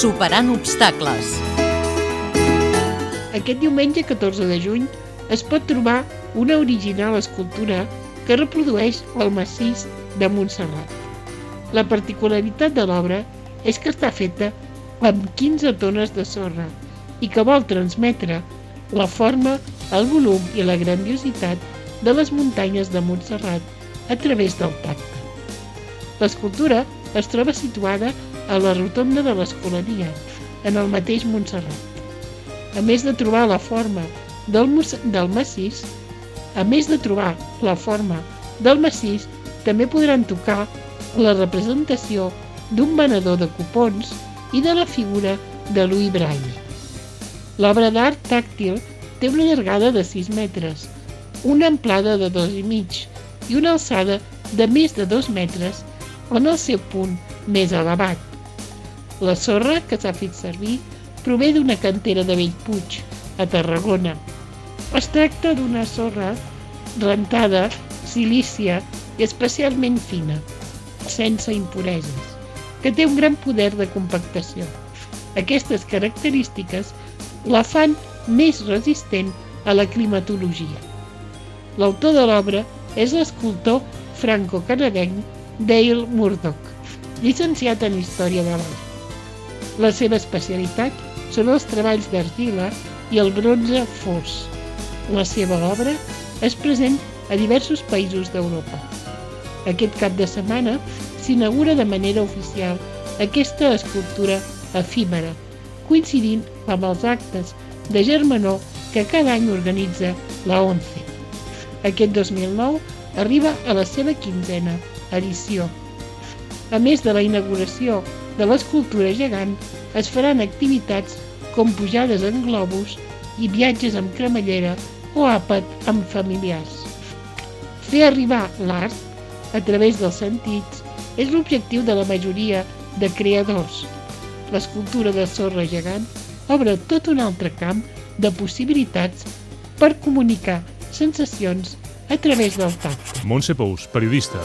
Superant obstacles. Aquest diumenge 14 de juny es pot trobar una original escultura que reprodueix el massís de Montserrat. La particularitat de l'obra és que està feta amb 15 tones de sorra i que vol transmetre la forma, el volum i la grandiositat de les muntanyes de Montserrat a través del tacte. L'escultura es troba situada a la rotonda de l'Escolania, en el mateix Montserrat. A més de trobar la forma del, del massís, a més de trobar la forma del massís, també podran tocar la representació d'un venedor de cupons i de la figura de Louis Braille. L'obra d'art tàctil té una llargada de 6 metres, una amplada de 2 i i una alçada de més de 2 metres en el seu punt més elevat. La sorra que s'ha fet servir prové d'una cantera de Bellpuig, a Tarragona. Es tracta d'una sorra rentada, silícia i especialment fina, sense impureses, que té un gran poder de compactació. Aquestes característiques la fan més resistent a la climatologia. L'autor de l'obra és l'escultor franco-canadenc Dale Murdoch, llicenciat en Història de l'Art. La seva especialitat són els treballs d'argila i el bronze fos. La seva obra és present a diversos països d'Europa. Aquest cap de setmana s'inaugura de manera oficial aquesta escultura efímera, coincidint amb els actes de Germanó que cada any organitza la ONCE. Aquest 2009 arriba a la seva quinzena edició. A més de la inauguració de l'escultura gegant, es faran activitats com pujades en globus i viatges amb cremallera o àpat amb familiars. Fer arribar l'art a través dels sentits és l'objectiu de la majoria de creadors. L'escultura de sorra gegant obre tot un altre camp de possibilitats per comunicar sensacions a través del tacte. Montse Pous, periodista.